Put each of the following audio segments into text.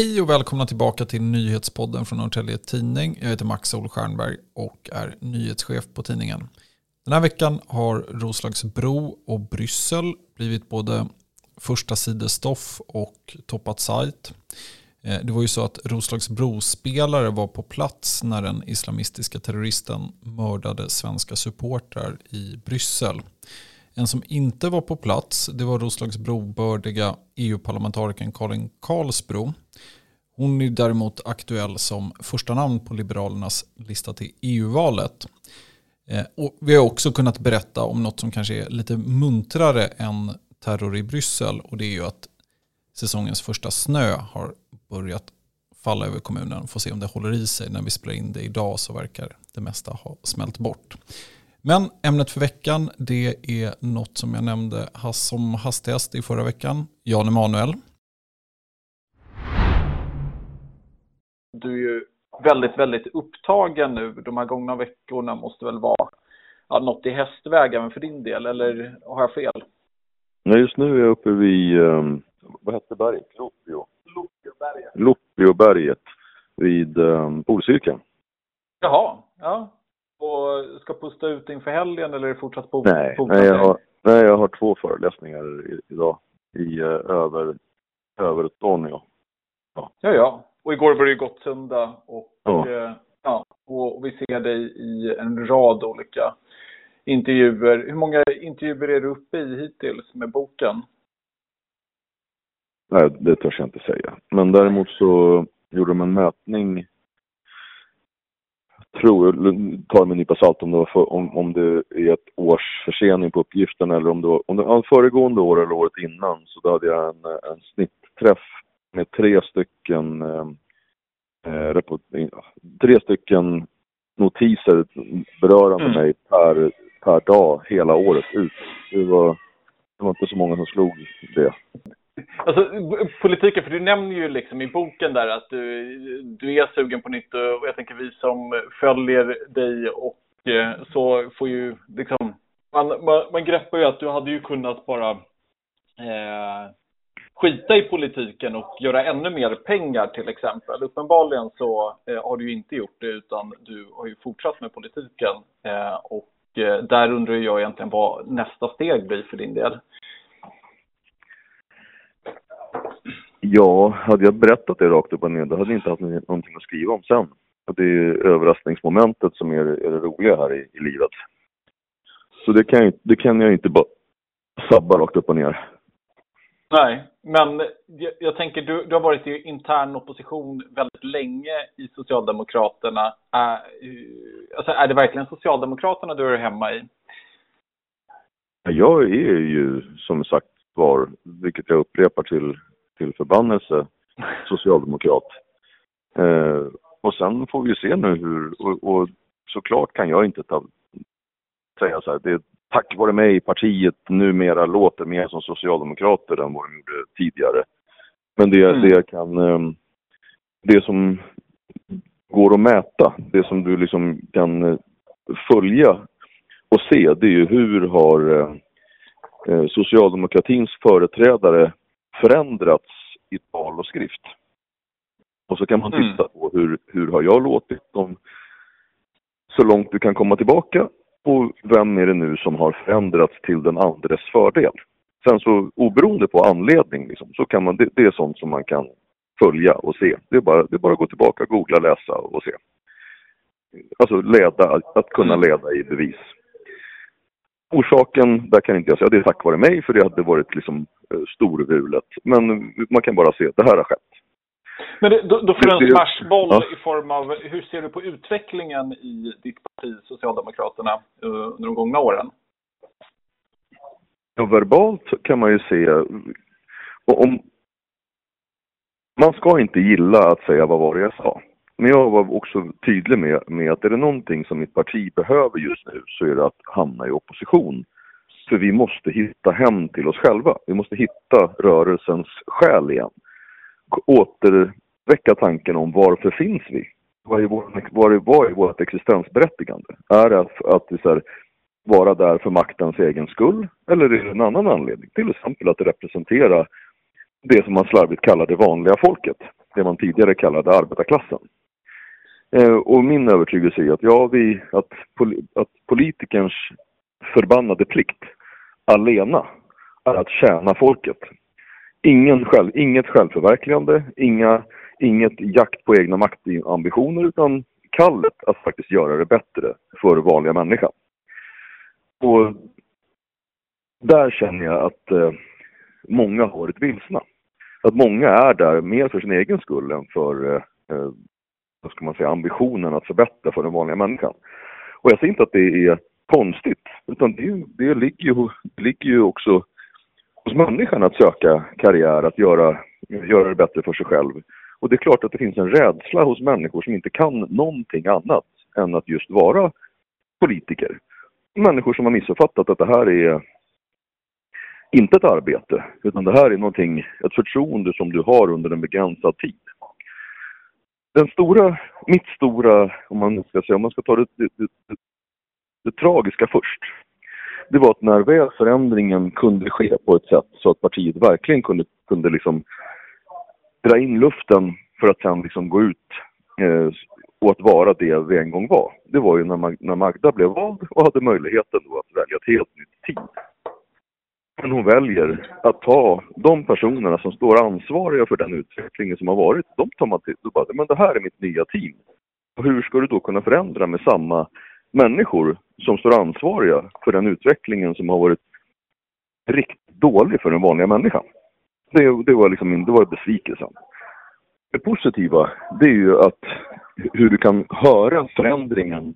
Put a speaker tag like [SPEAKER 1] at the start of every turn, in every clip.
[SPEAKER 1] Hej och välkomna tillbaka till nyhetspodden från Norrtälje Tidning. Jag heter Max Solstjernberg och är nyhetschef på tidningen. Den här veckan har Roslagsbro och Bryssel blivit både första sidestoff och toppat sajt. Eh, det var ju så att Roslagsbro-spelare var på plats när den islamistiska terroristen mördade svenska supportrar i Bryssel. En som inte var på plats det var Roslagsbro-bördiga EU-parlamentarikern Karin Karlsbro. Hon är däremot aktuell som första namn på Liberalernas lista till EU-valet. Eh, och vi har också kunnat berätta om något som kanske är lite muntrare än terror i Bryssel. Och det är ju att säsongens första snö har börjat falla över kommunen. Får se om det håller i sig. När vi spelar in det idag så verkar det mesta ha smält bort. Men ämnet för veckan det är något som jag nämnde som hastigast i förra veckan. Jan Emanuel.
[SPEAKER 2] Du är ju väldigt, väldigt upptagen nu. De här gångna veckorna måste väl vara ja, något i hästväg även för din del, eller har jag fel?
[SPEAKER 3] Nej, just nu är jag uppe vid, um, vad hette berget? Lopio. Lopioberget vid um, polcirkeln.
[SPEAKER 2] Jaha, ja och ska pusta ut inför helgen eller är det fortsatt bok?
[SPEAKER 3] Nej, nej, jag har, nej, jag har två föreläsningar i, idag i uh, över, Övertorneå.
[SPEAKER 2] Ja. ja, ja. Och igår var det ju Gottsunda och, ja. Eh, ja, och vi ser dig i en rad olika intervjuer. Hur många intervjuer är du uppe i hittills med boken?
[SPEAKER 3] Nej, det törs jag inte säga. Men däremot så gjorde de en mätning tror, tar med en nypa salt om det, var för, om, om det är ett års försening på uppgiften eller om det var, om det var föregående år eller året innan så då hade jag en, en snittträff med tre stycken eh, eh tre stycken notiser berörande mm. mig per, per dag hela året ut. Det var, det var inte så många som slog det.
[SPEAKER 2] Alltså politiken, för du nämner ju liksom i boken där att du, du är sugen på nytt och jag tänker vi som följer dig och eh, så får ju liksom, man, man, man greppar ju att du hade ju kunnat bara eh, skita i politiken och göra ännu mer pengar till exempel. Uppenbarligen så eh, har du ju inte gjort det utan du har ju fortsatt med politiken eh, och eh, där undrar jag egentligen vad nästa steg blir för din del.
[SPEAKER 3] Ja, hade jag berättat det rakt upp och ner, då hade jag inte haft någonting att skriva om sen. Och det är överraskningsmomentet som är, är det roliga här i, i livet. Så det kan, jag, det kan jag inte bara sabba rakt upp och ner.
[SPEAKER 2] Nej, men jag, jag tänker du, du har varit i intern opposition väldigt länge i Socialdemokraterna. Är, alltså, är det verkligen Socialdemokraterna du är hemma i?
[SPEAKER 3] Jag är ju som sagt var, vilket jag upprepar till till förbannelse socialdemokrat. Eh, och sen får vi se nu hur, och, och såklart kan jag inte ta, säga så här, det tack vare mig partiet numera låter mer som socialdemokrater än vad de gjorde tidigare. Men det, mm. det kan, ehm, det som går att mäta, det som du liksom kan eh, följa och se, det är ju hur har eh, eh, socialdemokratins företrädare förändrats i tal och skrift. Och så kan man mm. titta på hur, hur har jag låtit dem så långt du kan komma tillbaka och vem är det nu som har förändrats till den andres fördel. Sen så oberoende på anledning liksom, så kan man, det, det, är sånt som man kan följa och se. Det är bara, det är bara att gå tillbaka, googla, läsa och se. Alltså leda, att kunna leda i bevis. Orsaken, där kan inte jag säga, det är tack vare mig för det hade varit liksom eh, storvulet. Men man kan bara se att det här har skett.
[SPEAKER 2] Men det, då, då får du en smashboll ja. i form av, hur ser du på utvecklingen i ditt parti Socialdemokraterna eh, under de gångna åren?
[SPEAKER 3] Ja, verbalt kan man ju se, om, man ska inte gilla att säga vad var det jag sa. Men jag var också tydlig med, med att är det någonting som mitt parti behöver just nu så är det att hamna i opposition. För vi måste hitta hem till oss själva. Vi måste hitta rörelsens själ igen. Återväcka tanken om varför finns vi? Vad är, vår, vad är, vad är vårt existensberättigande? Är det att, att det här, vara där för maktens egen skull? Eller är det en annan anledning? Till exempel att representera det som man slarvigt kallar det vanliga folket, det man tidigare kallade arbetarklassen. Eh, och min övertygelse är att, ja, vi, att, att politikerns förbannade plikt alena är att tjäna folket. Ingen själv, inget självförverkligande, inga, inget jakt på egna maktambitioner utan kallet att faktiskt göra det bättre för vanliga människan. Och där känner jag att eh, många har ett vilsna. Att många är där mer för sin egen skull än för eh, eh vad ska man säga, ambitionen att förbättra för den vanliga människan. Och jag säger inte att det är konstigt, utan det, det, ligger, ju, det ligger ju också hos människan att söka karriär, att göra, göra det bättre för sig själv. Och det är klart att det finns en rädsla hos människor som inte kan någonting annat än att just vara politiker. Människor som har missuppfattat att det här är inte ett arbete, utan det här är någonting, ett förtroende som du har under en begränsad tid. Den stora, mitt stora, om man ska säga, om man ska ta det, det, det, det tragiska först, det var att när väl förändringen kunde ske på ett sätt så att partiet verkligen kunde, kunde liksom dra in luften för att sen liksom gå ut eh, och att vara det vi en gång var. Det var ju när, Mag när Magda blev vald och hade möjligheten då att välja ett helt nytt team. Men hon väljer att ta de personerna som står ansvariga för den utvecklingen som har varit, de tar man till. Då bara, men det här är mitt nya team. Och hur ska du då kunna förändra med samma människor som står ansvariga för den utvecklingen som har varit riktigt dålig för den vanliga människan? Det, det var liksom det var besvikelsen. Det positiva, det är ju att hur du kan höra förändringen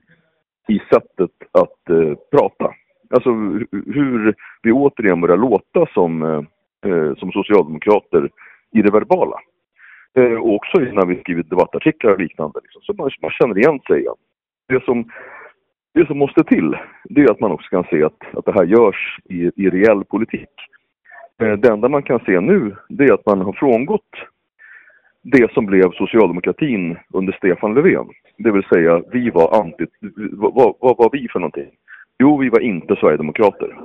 [SPEAKER 3] i sättet att eh, prata. Alltså hur vi återigen börjar låta som, eh, eh, som socialdemokrater i det verbala. Eh, och också när vi skrivit debattartiklar och liknande. Liksom, så man, man känner igen sig igen. Det som, det som måste till, det är att man också kan se att, att det här görs i, i reell politik. Eh, det enda man kan se nu, det är att man har frångått det som blev socialdemokratin under Stefan Löfven. Det vill säga, vi var anti... Vad, vad var vi för någonting? Jo, vi var inte Sverigedemokrater.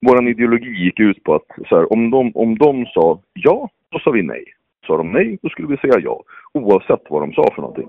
[SPEAKER 3] Vår ideologi gick ut på att så här, om, de, om de sa ja, då sa vi nej. Sa de nej, då skulle vi säga ja. Oavsett vad de sa för någonting.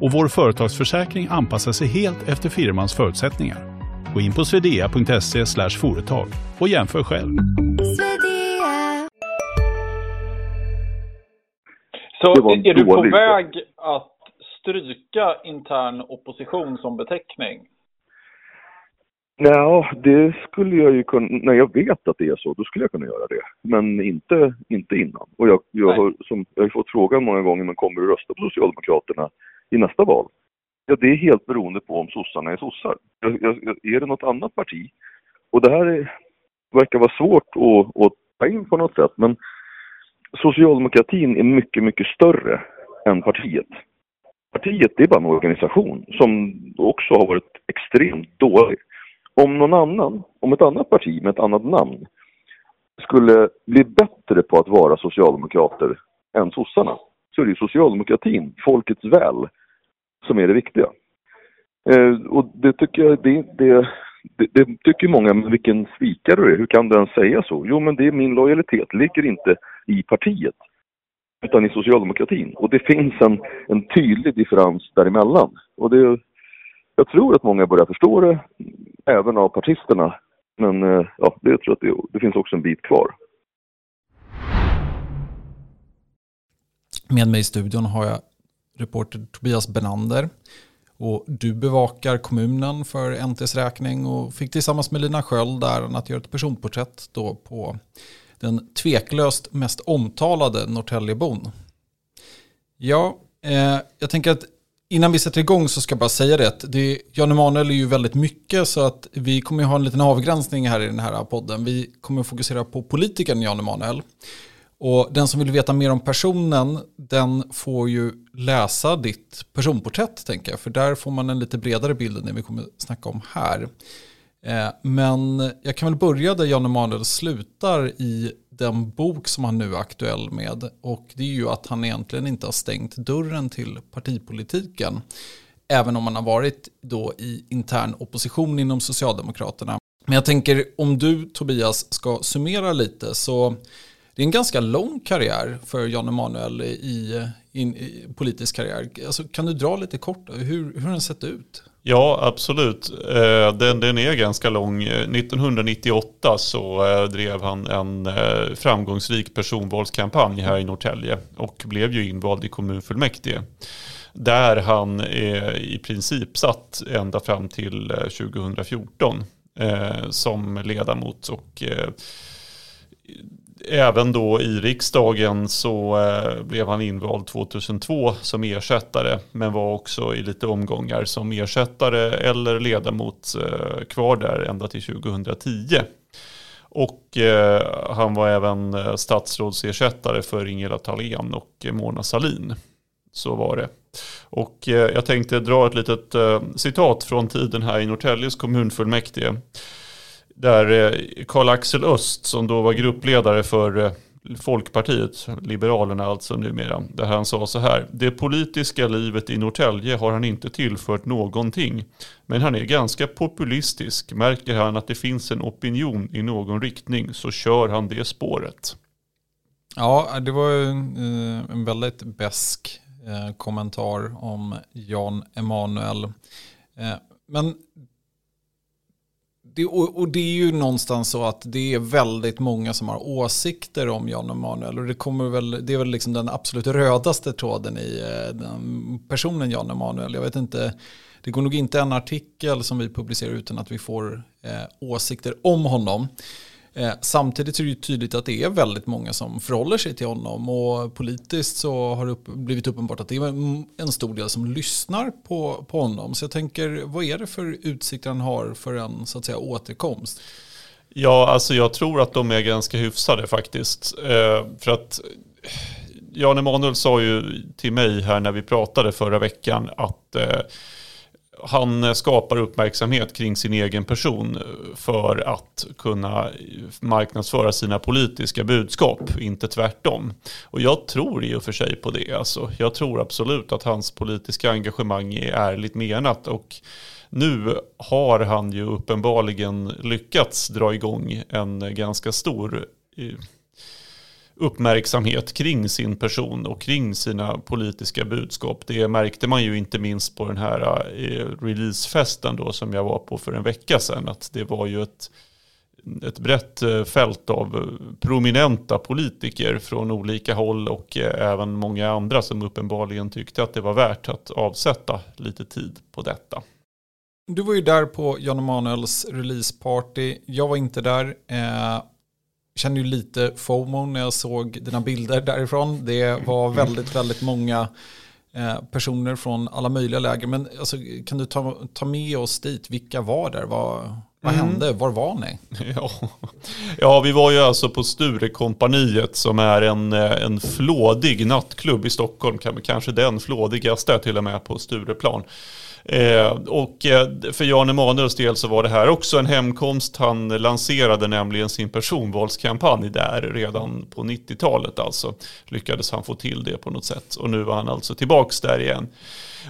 [SPEAKER 4] och vår företagsförsäkring anpassar sig helt efter firmans förutsättningar. Gå in på swedea.se företag och jämför själv.
[SPEAKER 2] Så är du på väg att stryka intern opposition som beteckning?
[SPEAKER 3] Ja, det skulle jag ju kunna, när jag vet att det är så, då skulle jag kunna göra det. Men inte, inte innan. Och jag, jag, har, som, jag har fått frågan många gånger, men kommer du rösta på Socialdemokraterna i nästa val? Ja, det är helt beroende på om sossarna är sossar. Jag, jag, är det något annat parti? Och det här är, verkar vara svårt att, att ta in på något sätt, men socialdemokratin är mycket, mycket större än partiet. Partiet det är bara en organisation som också har varit extremt dålig. Om någon annan, om ett annat parti med ett annat namn skulle bli bättre på att vara socialdemokrater än sossarna så är det socialdemokratin, folkets väl, som är det viktiga. Eh, och det tycker jag, det, det, det, det, tycker många, men vilken svikare du är, hur kan du ens säga så? Jo, men det är min lojalitet, ligger inte i partiet, utan i socialdemokratin. Och det finns en, en tydlig differens däremellan. Och det, jag tror att många börjar förstå det, även av partisterna. Men eh, ja, det, jag tror att det, det finns också en bit kvar.
[SPEAKER 1] Med mig i studion har jag reporter Tobias Benander. Och du bevakar kommunen för NTs räkning och fick tillsammans med Lina Sköld äran att göra ett personporträtt då på den tveklöst mest omtalade Norrtäljebon. Ja, eh, jag tänker att innan vi sätter igång så ska jag bara säga det att det, Jan Emanuel är ju väldigt mycket så att vi kommer ha en liten avgränsning här i den här podden. Vi kommer fokusera på politikern Jan Emanuel. Och den som vill veta mer om personen, den får ju läsa ditt personporträtt tänker jag. För där får man en lite bredare bild än det vi kommer snacka om här. Eh, men jag kan väl börja där Jan Emanuel slutar i den bok som han nu är aktuell med. Och det är ju att han egentligen inte har stängt dörren till partipolitiken. Även om han har varit då i intern opposition inom Socialdemokraterna. Men jag tänker om du Tobias ska summera lite så det är en ganska lång karriär för Jan Emanuel i, i, i politisk karriär. Alltså, kan du dra lite kort hur, hur har den sett ut?
[SPEAKER 5] Ja, absolut. Eh, den, den är ganska lång. Eh, 1998 så eh, drev han en framgångsrik personvalskampanj här i Norrtälje och blev ju invald i kommunfullmäktige. Där han i princip satt ända fram till 2014 som ledamot och även då i riksdagen så eh, blev han invald 2002 som ersättare men var också i lite omgångar som ersättare eller ledamot eh, kvar där ända till 2010. Och eh, han var även eh, statsrådsersättare för Ingela Thalén och Mona Salin. Så var det. Och eh, jag tänkte dra ett litet eh, citat från tiden här i Norrtäljes kommunfullmäktige. Där eh, Karl-Axel Öst som då var gruppledare för eh, Folkpartiet, Liberalerna alltså numera, där han sa så här. Det politiska livet i Norrtälje har han inte tillfört någonting. Men han är ganska populistisk. Märker han att det finns en opinion i någon riktning så kör han det spåret.
[SPEAKER 1] Ja, det var eh, en väldigt besk kommentar om Jan Emanuel. Men det, och, och, det är ju någonstans så att det är väldigt många som har åsikter om Jan Emanuel. Och det, kommer väl, det är väl liksom den absolut rödaste tråden i eh, den personen Jan Emanuel. Jag vet inte, det går nog inte en artikel som vi publicerar utan att vi får eh, åsikter om honom. Eh, samtidigt är det ju tydligt att det är väldigt många som förhåller sig till honom och politiskt så har det upp, blivit uppenbart att det är en stor del som lyssnar på, på honom. Så jag tänker, vad är det för utsikter han har för en så att säga återkomst?
[SPEAKER 5] Ja, alltså jag tror att de är ganska hyfsade faktiskt. Eh, för att Jan Emanuel sa ju till mig här när vi pratade förra veckan att eh, han eh, skapar uppmärksamhet kring sin egen person eh, för att kunna marknadsföra sina politiska budskap, inte tvärtom. Och jag tror i och för sig på det. Alltså, jag tror absolut att hans politiska engagemang är ärligt menat. Och nu har han ju uppenbarligen lyckats dra igång en ganska stor eh, uppmärksamhet kring sin person och kring sina politiska budskap. Det märkte man ju inte minst på den här eh, releasefesten då som jag var på för en vecka sedan. Att det var ju ett, ett brett eh, fält av eh, prominenta politiker från olika håll och även många andra som uppenbarligen tyckte att det var värt att avsätta lite tid på detta.
[SPEAKER 1] Du var ju där på Jan Emanuels releaseparty. Jag var inte där kände ju lite FOMO när jag såg dina bilder därifrån. Det var väldigt, väldigt många eh, personer från alla möjliga läger. Men alltså, kan du ta, ta med oss dit? Vilka var där? Vad, vad mm. hände? Var var ni?
[SPEAKER 5] Ja. ja, vi var ju alltså på Sturekompaniet som är en, eh, en flådig nattklubb i Stockholm. Kanske den flådigaste till och med på Stureplan. Eh, och eh, för Jan Emanuels del så var det här också en hemkomst. Han lanserade nämligen sin personvalskampanj där redan på 90-talet alltså. Lyckades han få till det på något sätt. Och nu var han alltså tillbaks där igen.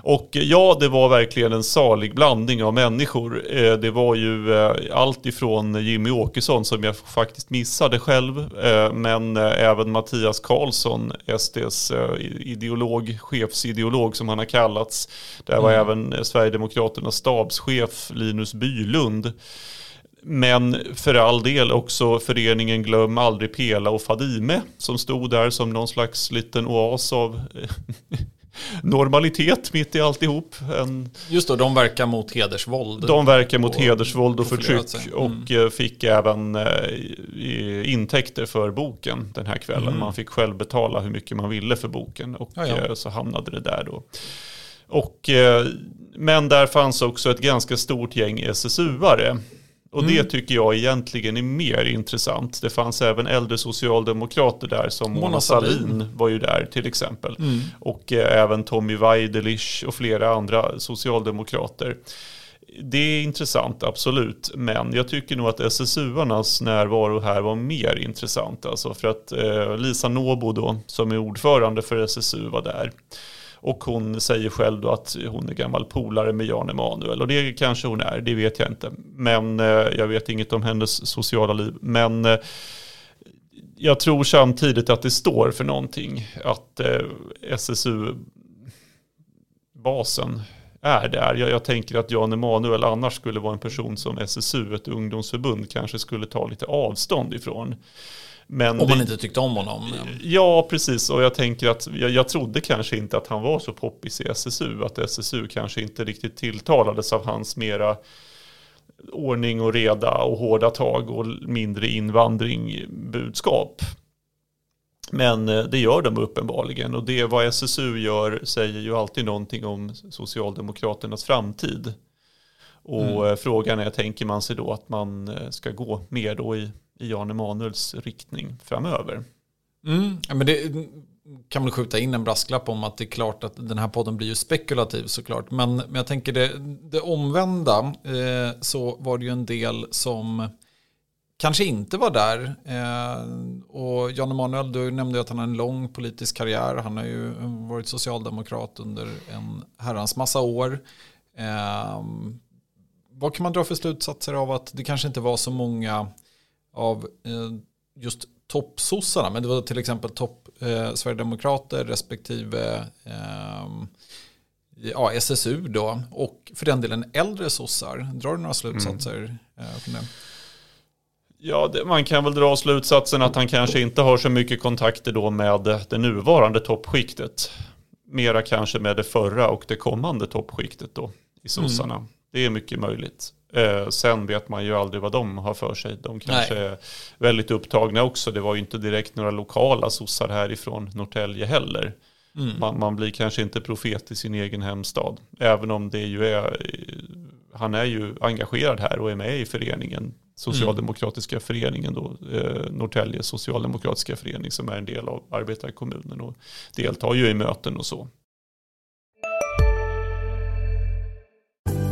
[SPEAKER 5] Och ja, det var verkligen en salig blandning av människor. Eh, det var ju eh, allt ifrån Jimmy Åkesson som jag faktiskt missade själv, eh, men även Mattias Karlsson, SDs ideolog, chefsideolog som han har kallats. Där var mm. även Sverigedemokraternas stabschef Linus Bylund. Men för all del också föreningen Glöm aldrig Pela och Fadime som stod där som någon slags liten oas av normalitet mitt i alltihop. En,
[SPEAKER 1] Just då, de verkar mot hedersvåld.
[SPEAKER 5] De verkar mot och, hedersvåld och förtryck mm. och eh, fick även eh, intäkter för boken den här kvällen. Mm. Man fick själv betala hur mycket man ville för boken och ja, ja. Eh, så hamnade det där då. Och, men där fanns också ett ganska stort gäng SSU-are Och mm. det tycker jag egentligen är mer intressant. Det fanns även äldre socialdemokrater där som Mona Sahlin var ju där till exempel. Mm. Och eh, även Tommy Waidelich och flera andra socialdemokrater. Det är intressant, absolut. Men jag tycker nog att SSU-arnas närvaro här var mer intressant. Alltså för att eh, Lisa Nåbo då, som är ordförande för SSU, var där. Och hon säger själv då att hon är gammal polare med Jan Emanuel. Och det kanske hon är, det vet jag inte. Men eh, jag vet inget om hennes sociala liv. Men eh, jag tror samtidigt att det står för någonting. Att eh, SSU-basen är där. Jag, jag, tänker att Jan Emanuel annars skulle vara en person som SSU, ett ungdomsförbund, kanske skulle ta lite avstånd ifrån.
[SPEAKER 1] Men Om man det, inte tyckte om honom.
[SPEAKER 5] Ja, precis. Och jag tänker att jag, jag trodde kanske inte att han var så poppis i SSU. Att SSU kanske inte riktigt tilltalades av hans mera ordning och reda och hårda tag och mindre invandring budskap. Men eh, det gör de uppenbarligen och det vad SSU gör säger ju alltid någonting om Socialdemokraternas framtid. Och mm. Eh, frågan är, tänker man sig då att man eh, ska gå mer då i i Jan Emanuels riktning framöver.
[SPEAKER 1] Mm, men det kan väl skjuta in en brasklapp om att det är klart att den här podden blir ju spekulativ såklart. Men, men jag tänker det, det omvända eh, så var det ju en del som kanske inte var där. Eh, och Jan Emanuel, du nämnde att han har en lång politisk karriär. Han har ju varit socialdemokrat under en herrans massa år. Eh, vad kan man dra för slutsatser av att det kanske inte var så många av eh, just toppsossarna, men det var till exempel topp eh, Sverigedemokrater respektive eh, ja, SSU då och för den delen äldre sossar. Drar du några slutsatser mm. eh, från det?
[SPEAKER 5] Ja, det, man kan väl dra slutsatsen att han kanske inte har så mycket kontakter då med det nuvarande toppskiktet. Mera kanske med det förra och det kommande toppskiktet då i sossarna. Mm. Det är mycket möjligt. Eh, sen vet man ju aldrig vad de har för sig. De kanske Nej. är väldigt upptagna också. Det var ju inte direkt några lokala sossar härifrån Norrtälje heller. Mm. Man, man, blir kanske inte profet i sin egen hemstad. Även om det ju är, han är ju engagerad här och är med i föreningen. Socialdemokratiska mm. föreningen då, eh, Norrtälje socialdemokratiska förening som är en del av arbetarkommunen och deltar ju i möten och så.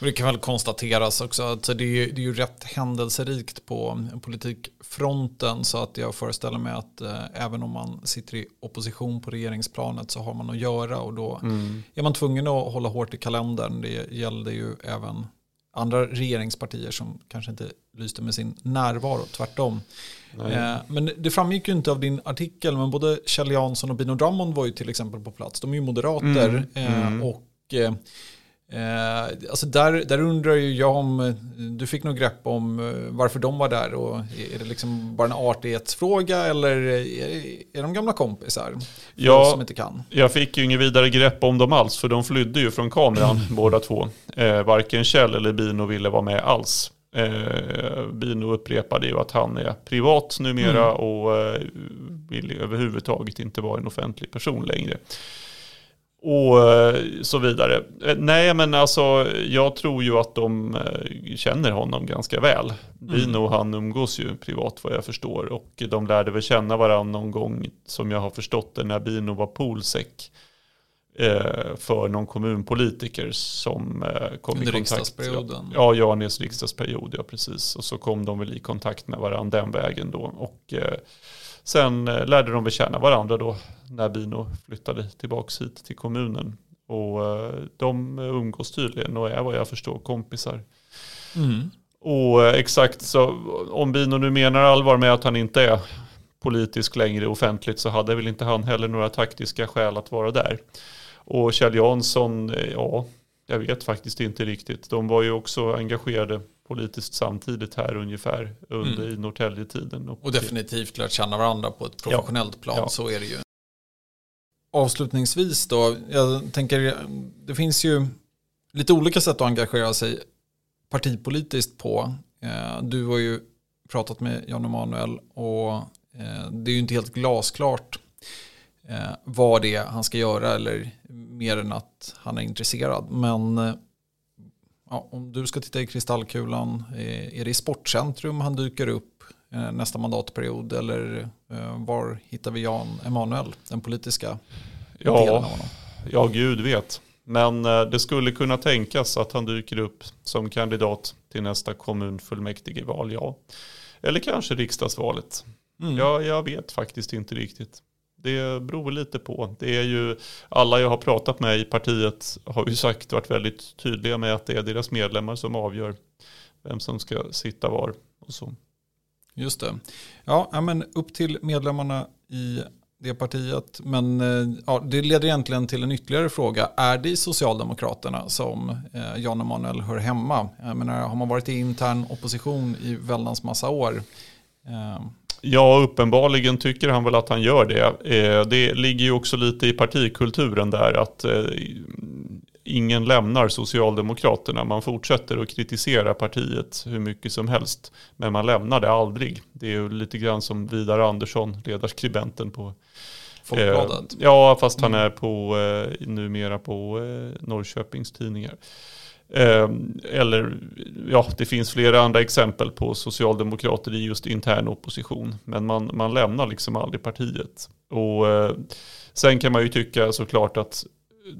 [SPEAKER 1] Det kan väl konstateras också att det är, det är ju rätt händelserikt på politikfronten så att jag föreställer mig att eh, även om man sitter i opposition på regeringsplanet så har man att göra och då mm. är man tvungen att hålla hårt i kalendern. Det gällde ju även andra regeringspartier som kanske inte lyste med sin närvaro, tvärtom. Eh, men det framgick ju inte av din artikel, men både Kjell Jansson och Bino Drummond var ju till exempel på plats. De är ju moderater mm, eh, mm. och eh, Eh, alltså där, där undrar ju jag om du fick något grepp om eh, varför de var där och är det liksom bara en artighetsfråga eller är, är de gamla kompisar?
[SPEAKER 5] Ja, som inte kan. jag fick ju inget vidare grepp om dem alls för de flydde ju från kameran båda två. Eh, varken Kjell eller Bino ville vara med alls. Eh, Bino upprepade ju att han är privat numera mm. och eh, vill överhuvudtaget inte vara en offentlig person längre och eh, så vidare. Eh, nej men alltså jag tror ju att de eh, känner honom ganska väl. Bino och han umgås ju privat vad jag förstår och de lärde väl känna varandra någon gång som jag har förstått det när Bino var polsek för någon kommunpolitiker som kom
[SPEAKER 1] Under i kontakt. riksdagsperioden?
[SPEAKER 5] Ja, Janis riksdagsperiod, ja precis. Och så kom de väl i kontakt med varandra den vägen då. Och Sen eh, lärde de väl känna varandra då när Bino flyttade tillbaka hit till kommunen. Och eh, de umgås tydligen och är vad jag förstår kompisar. Mm. Och eh, exakt så om Bino nu menar allvar med att han inte är politisk längre offentligt så hade väl inte han heller några taktiska skäl att vara där. Och Kjell Jansson, ja, jag vet faktiskt inte riktigt. De var ju också engagerade politiskt samtidigt här ungefär under mm. i Norrtäljetiden.
[SPEAKER 1] Och, och definitivt lärt känna varandra på ett professionellt ja, plan, ja. så är det ju. Avslutningsvis då, jag tänker, det finns ju lite olika sätt att engagera sig partipolitiskt på. Eh, du har ju pratat med Jan Emanuel och eh, det är ju inte helt glasklart eh, vad det är han ska göra eller mer än att han är intresserad. Men ja, om du ska titta i kristallkulan, är det i Sportcentrum han dyker upp nästa mandatperiod eller var hittar vi Jan Emanuel, den politiska
[SPEAKER 5] ja, delen av honom? Ja, gud vet. Men eh, det skulle kunna tänkas att han dyker upp som kandidat till nästa kommunfullmäktigeval, ja. Eller kanske riksdagsvalet. Mm. Ja, jag vet faktiskt inte riktigt. Det beror lite på. Det är ju, alla jag har pratat med i partiet har ju sagt, varit väldigt tydliga med att det är deras medlemmar som avgör vem som ska sitta var och så.
[SPEAKER 1] Just det. Ja, men upp till medlemmarna i det partiet. Men eh, ja, det leder egentligen till en ytterligare fråga. Är det i Socialdemokraterna som eh, Jan Emanuel hör hemma? Jag menar, har man varit i intern opposition i väldans massa år?
[SPEAKER 5] Eh. Ja, uppenbarligen tycker han väl att han gör det. Det ligger ju också lite i partikulturen där att ingen lämnar Socialdemokraterna. Man fortsätter att kritisera partiet hur mycket som helst. Men man lämnar det aldrig. Det är ju lite grann som Vidar Andersson, ledarskribenten på
[SPEAKER 1] Folkbladet?
[SPEAKER 5] Eh, ja, fast han mm. är på, eh, numera på eh, Norrköpings tidningar. Ehm, eller ja, det finns flera andra exempel på socialdemokrater i just intern opposition. Men man, man lämnar liksom aldrig partiet. Och eh, sen kan man ju tycka såklart att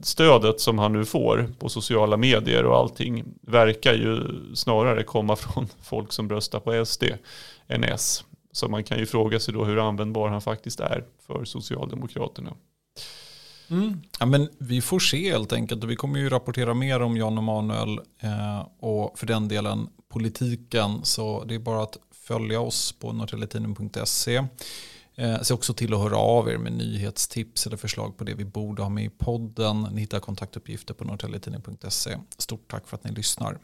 [SPEAKER 5] stödet som han nu får på sociala medier och allting verkar ju snarare komma från folk som röstar på SD än S. Så man kan ju fråga sig då hur användbar han faktiskt är för Socialdemokraterna.
[SPEAKER 1] Mm. Ja, men vi får se helt enkelt och vi kommer ju rapportera mer om Jan Emanuel eh, och för den delen politiken så det är bara att följa oss på norrtelletidning.se. Eh, se också till att höra av er med nyhetstips eller förslag på det vi borde ha med i podden. Ni hittar kontaktuppgifter på norrtelletidning.se. Stort tack för att ni lyssnar.